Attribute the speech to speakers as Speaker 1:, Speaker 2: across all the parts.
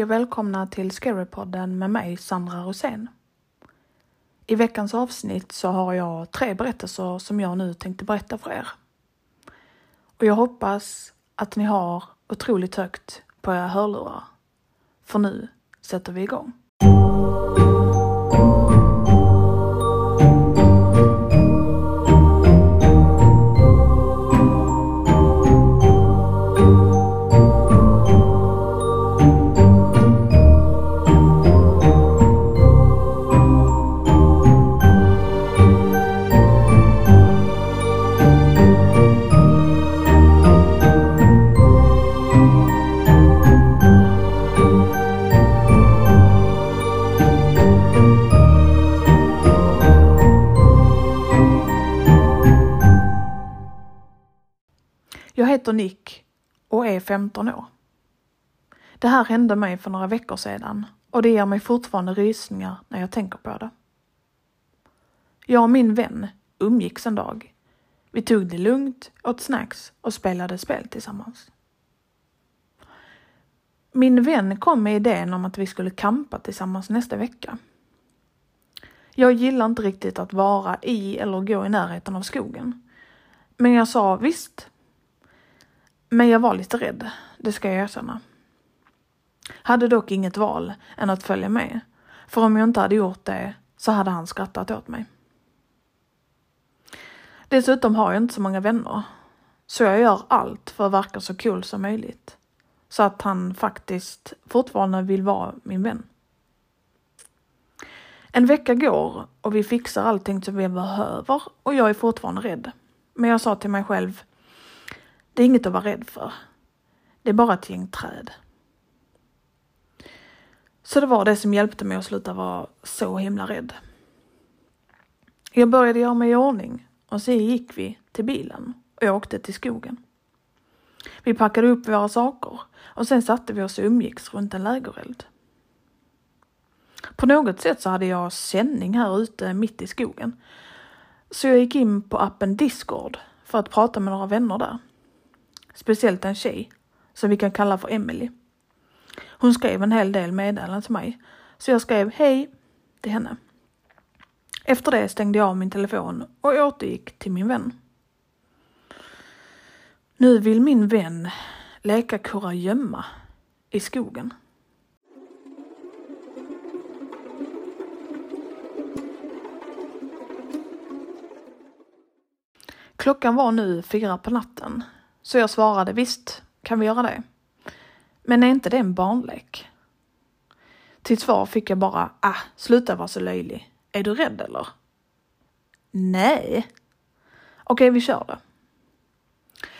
Speaker 1: Hej och välkomna till Scarypodden med mig, Sandra Rosén. I veckans avsnitt så har jag tre berättelser som jag nu tänkte berätta för er. Och jag hoppas att ni har otroligt högt på era hörlurar. För nu sätter vi igång. Heter Nick och är 15 år. Det här hände mig för några veckor sedan och det ger mig fortfarande rysningar när jag tänker på det. Jag och min vän umgicks en dag. Vi tog det lugnt, åt snacks och spelade spel tillsammans. Min vän kom med idén om att vi skulle campa tillsammans nästa vecka. Jag gillar inte riktigt att vara i eller gå i närheten av skogen. Men jag sa visst, men jag var lite rädd, det ska jag erkänna. Hade dock inget val än att följa med, för om jag inte hade gjort det så hade han skrattat åt mig. Dessutom har jag inte så många vänner, så jag gör allt för att verka så cool som möjligt. Så att han faktiskt fortfarande vill vara min vän. En vecka går och vi fixar allting som vi behöver och jag är fortfarande rädd. Men jag sa till mig själv, det är inget att vara rädd för. Det är bara ett gäng träd. Så det var det som hjälpte mig att sluta vara så himla rädd. Jag började göra mig i ordning och så gick vi till bilen och jag åkte till skogen. Vi packade upp våra saker och sen satte vi oss och umgicks runt en lägereld. På något sätt så hade jag sändning här ute mitt i skogen. Så jag gick in på appen Discord för att prata med några vänner där. Speciellt en tjej som vi kan kalla för Emily. Hon skrev en hel del meddelanden till mig, så jag skrev hej till henne. Efter det stängde jag av min telefon och återgick till min vän. Nu vill min vän leka kurragömma i skogen. Klockan var nu fyra på natten så jag svarade visst, kan vi göra det? Men är inte det en barnlek? Till svar fick jag bara, ah, sluta vara så löjlig. Är du rädd eller? Nej. Okej, vi kör då.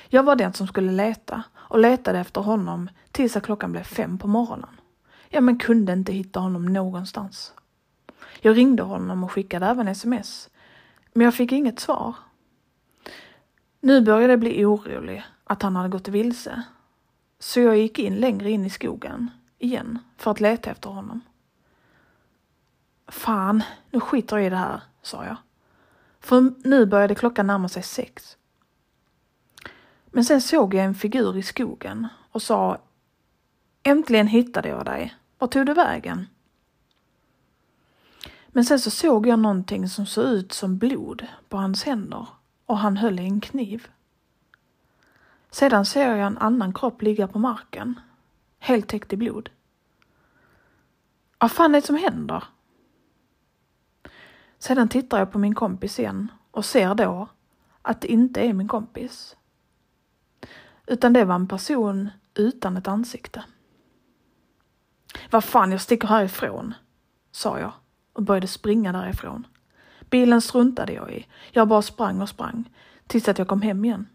Speaker 1: Jag var den som skulle leta och letade efter honom tills att klockan blev fem på morgonen. Ja, men kunde inte hitta honom någonstans. Jag ringde honom och skickade även sms, men jag fick inget svar. Nu började jag bli orolig att han hade gått vilse. Så jag gick in längre in i skogen igen för att leta efter honom. Fan, nu skiter jag i det här, sa jag. För nu började klockan närma sig sex. Men sen såg jag en figur i skogen och sa Äntligen hittade jag dig. Var tog du vägen? Men sen så såg jag någonting som såg ut som blod på hans händer och han höll i en kniv. Sedan ser jag en annan kropp ligga på marken, helt täckt i blod. Vad fan är det som händer? Sedan tittar jag på min kompis igen och ser då att det inte är min kompis. Utan det var en person utan ett ansikte. Vad fan, jag sticker härifrån, sa jag och började springa därifrån. Bilen struntade jag i. Jag bara sprang och sprang tills att jag kom hem igen.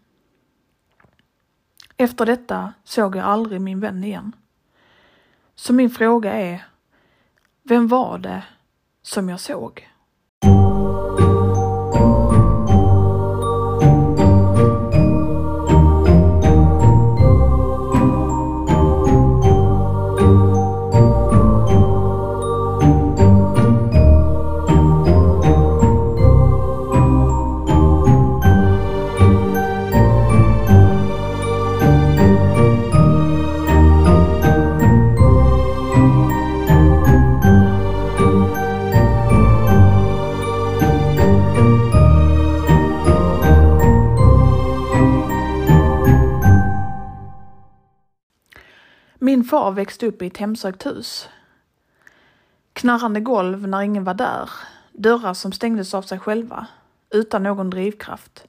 Speaker 1: Efter detta såg jag aldrig min vän igen. Så min fråga är, vem var det som jag såg? Min växte upp i ett hemsökt hus. Knarrande golv när ingen var där, dörrar som stängdes av sig själva, utan någon drivkraft.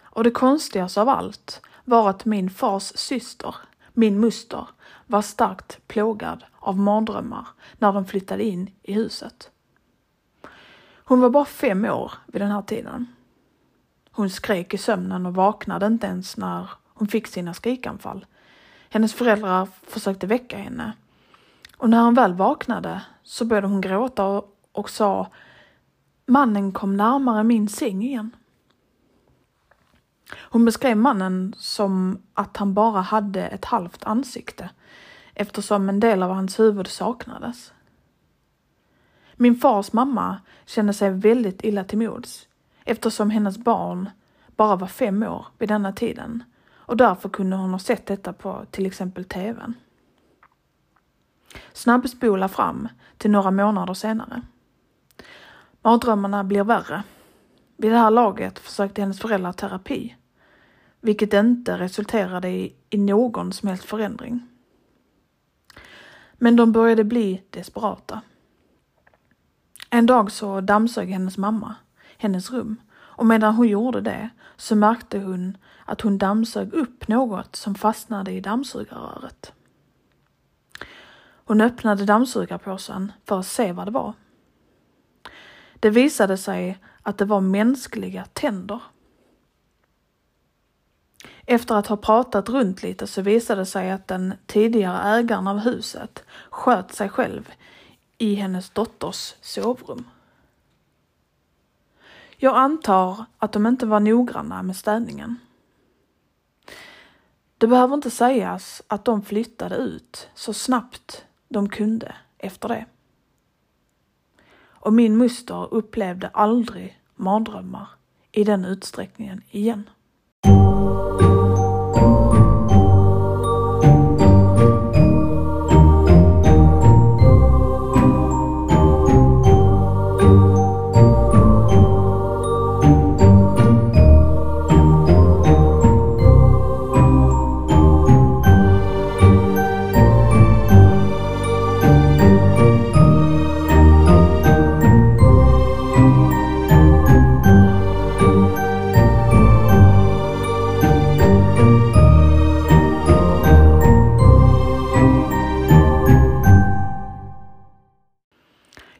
Speaker 1: Och det konstigaste av allt var att min fars syster, min muster, var starkt plågad av mardrömmar när de flyttade in i huset. Hon var bara fem år vid den här tiden. Hon skrek i sömnen och vaknade inte ens när hon fick sina skrikanfall. Hennes föräldrar försökte väcka henne. Och när hon väl vaknade så började hon gråta och, och sa Mannen kom närmare min säng igen. Hon beskrev mannen som att han bara hade ett halvt ansikte eftersom en del av hans huvud saknades. Min fars mamma kände sig väldigt illa till mods eftersom hennes barn bara var fem år vid denna tiden och därför kunde hon ha sett detta på till exempel TVn. Snabbspola fram till några månader senare. Mardrömmarna blir värre. Vid det här laget försökte hennes föräldrar terapi, vilket inte resulterade i, i någon som helst förändring. Men de började bli desperata. En dag så dammsög hennes mamma hennes rum och medan hon gjorde det så märkte hon att hon dammsög upp något som fastnade i dammsugarröret. Hon öppnade dammsugarpåsen för att se vad det var. Det visade sig att det var mänskliga tänder. Efter att ha pratat runt lite så visade det sig att den tidigare ägaren av huset sköt sig själv i hennes dotters sovrum. Jag antar att de inte var noggranna med städningen. Det behöver inte sägas att de flyttade ut så snabbt de kunde efter det. Och min moster upplevde aldrig mardrömmar i den utsträckningen igen.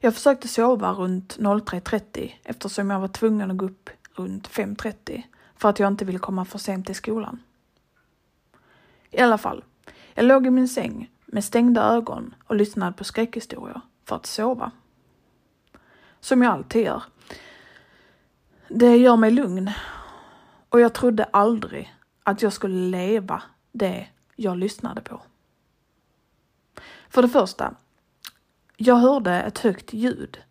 Speaker 1: Jag försökte sova runt 03.30 eftersom jag var tvungen att gå upp runt 5.30 för att jag inte ville komma för sent till skolan. I alla fall, jag låg i min säng med stängda ögon och lyssnade på skräckhistorier för att sova. Som jag alltid gör. Det gör mig lugn och jag trodde aldrig att jag skulle leva det jag lyssnade på. För det första, jag hörde ett högt ljud.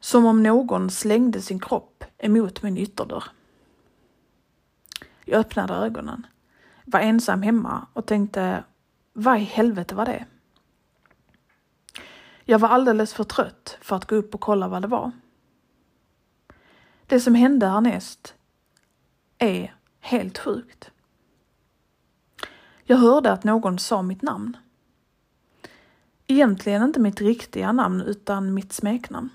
Speaker 1: Som om någon slängde sin kropp emot min ytterdörr. Jag öppnade ögonen, var ensam hemma och tänkte, vad i helvete var det? Jag var alldeles för trött för att gå upp och kolla vad det var. Det som hände härnäst är helt sjukt. Jag hörde att någon sa mitt namn. Egentligen inte mitt riktiga namn utan mitt smeknamn.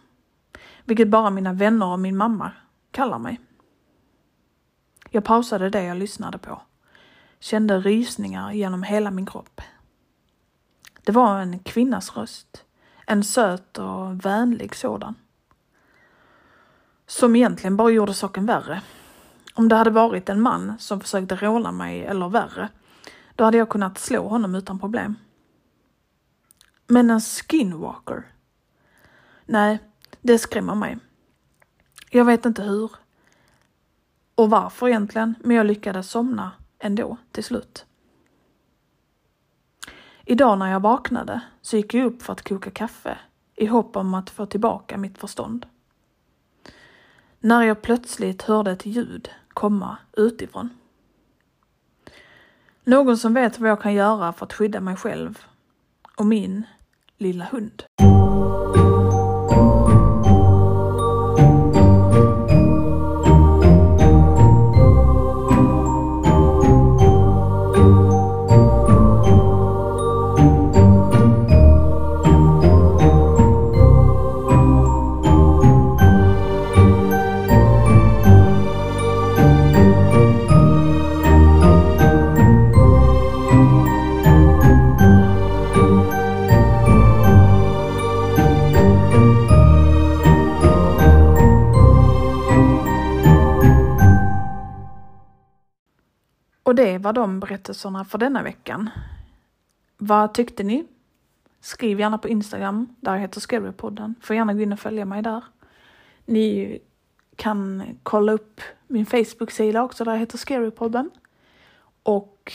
Speaker 1: Vilket bara mina vänner och min mamma kallar mig. Jag pausade det jag lyssnade på. Kände rysningar genom hela min kropp. Det var en kvinnas röst. En söt och vänlig sådan. Som egentligen bara gjorde saken värre. Om det hade varit en man som försökte råna mig eller värre, då hade jag kunnat slå honom utan problem. Men en skinwalker? Nej, det skrämmer mig. Jag vet inte hur och varför egentligen, men jag lyckades somna ändå till slut. Idag när jag vaknade så gick jag upp för att koka kaffe i hopp om att få tillbaka mitt förstånd. När jag plötsligt hörde ett ljud komma utifrån. Någon som vet vad jag kan göra för att skydda mig själv och min lilla hund. Det var de berättelserna för denna veckan. Vad tyckte ni? Skriv gärna på Instagram, där heter Scarypodden. Får gärna gå in och följa mig där. Ni kan kolla upp min Facebook-sida också, där heter Scarypodden. Och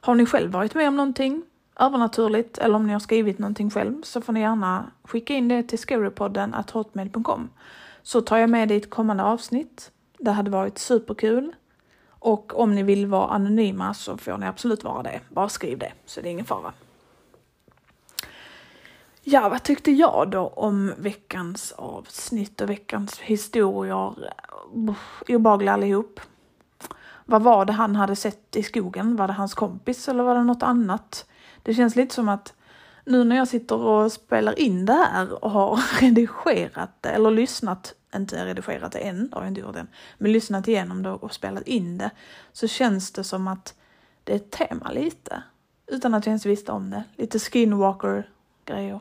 Speaker 1: har ni själv varit med om någonting övernaturligt eller om ni har skrivit någonting själv så får ni gärna skicka in det till scarypodden hotmail.com så tar jag med det i ett kommande avsnitt. Det hade varit superkul. Och om ni vill vara anonyma så får ni absolut vara det. Bara skriv det, så det är ingen fara. Ja, vad tyckte jag då om veckans avsnitt och veckans historier? Obehagliga allihop. Vad var det han hade sett i skogen? Var det hans kompis eller var det något annat? Det känns lite som att nu när jag sitter och spelar in det här och har redigerat det eller lyssnat, inte redigerat det än, det har jag inte gjort än, men lyssnat igenom det och spelat in det så känns det som att det är ett tema lite. Utan att jag ens visste om det. Lite skinwalker-grejer.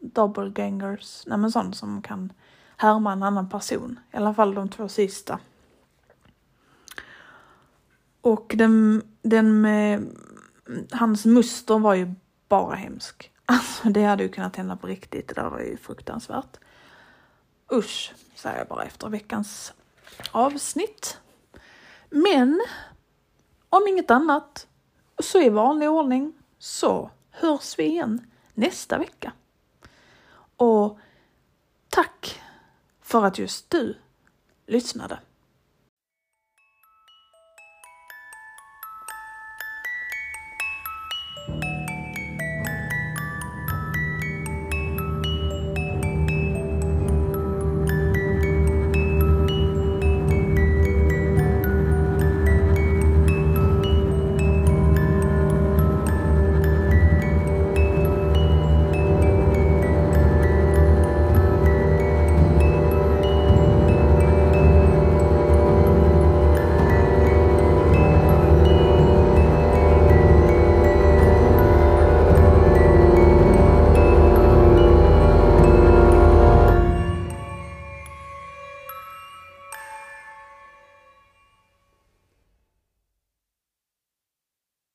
Speaker 1: Doppelgangers, nej men sånt som kan härma en annan person. I alla fall de två sista. Och den, den med hans muster var ju bara hemsk. Alltså det hade ju kunnat hända på riktigt. Det där var ju fruktansvärt. Usch, säger jag bara efter veckans avsnitt. Men om inget annat så i vanlig ordning så hörs vi igen nästa vecka. Och tack för att just du lyssnade.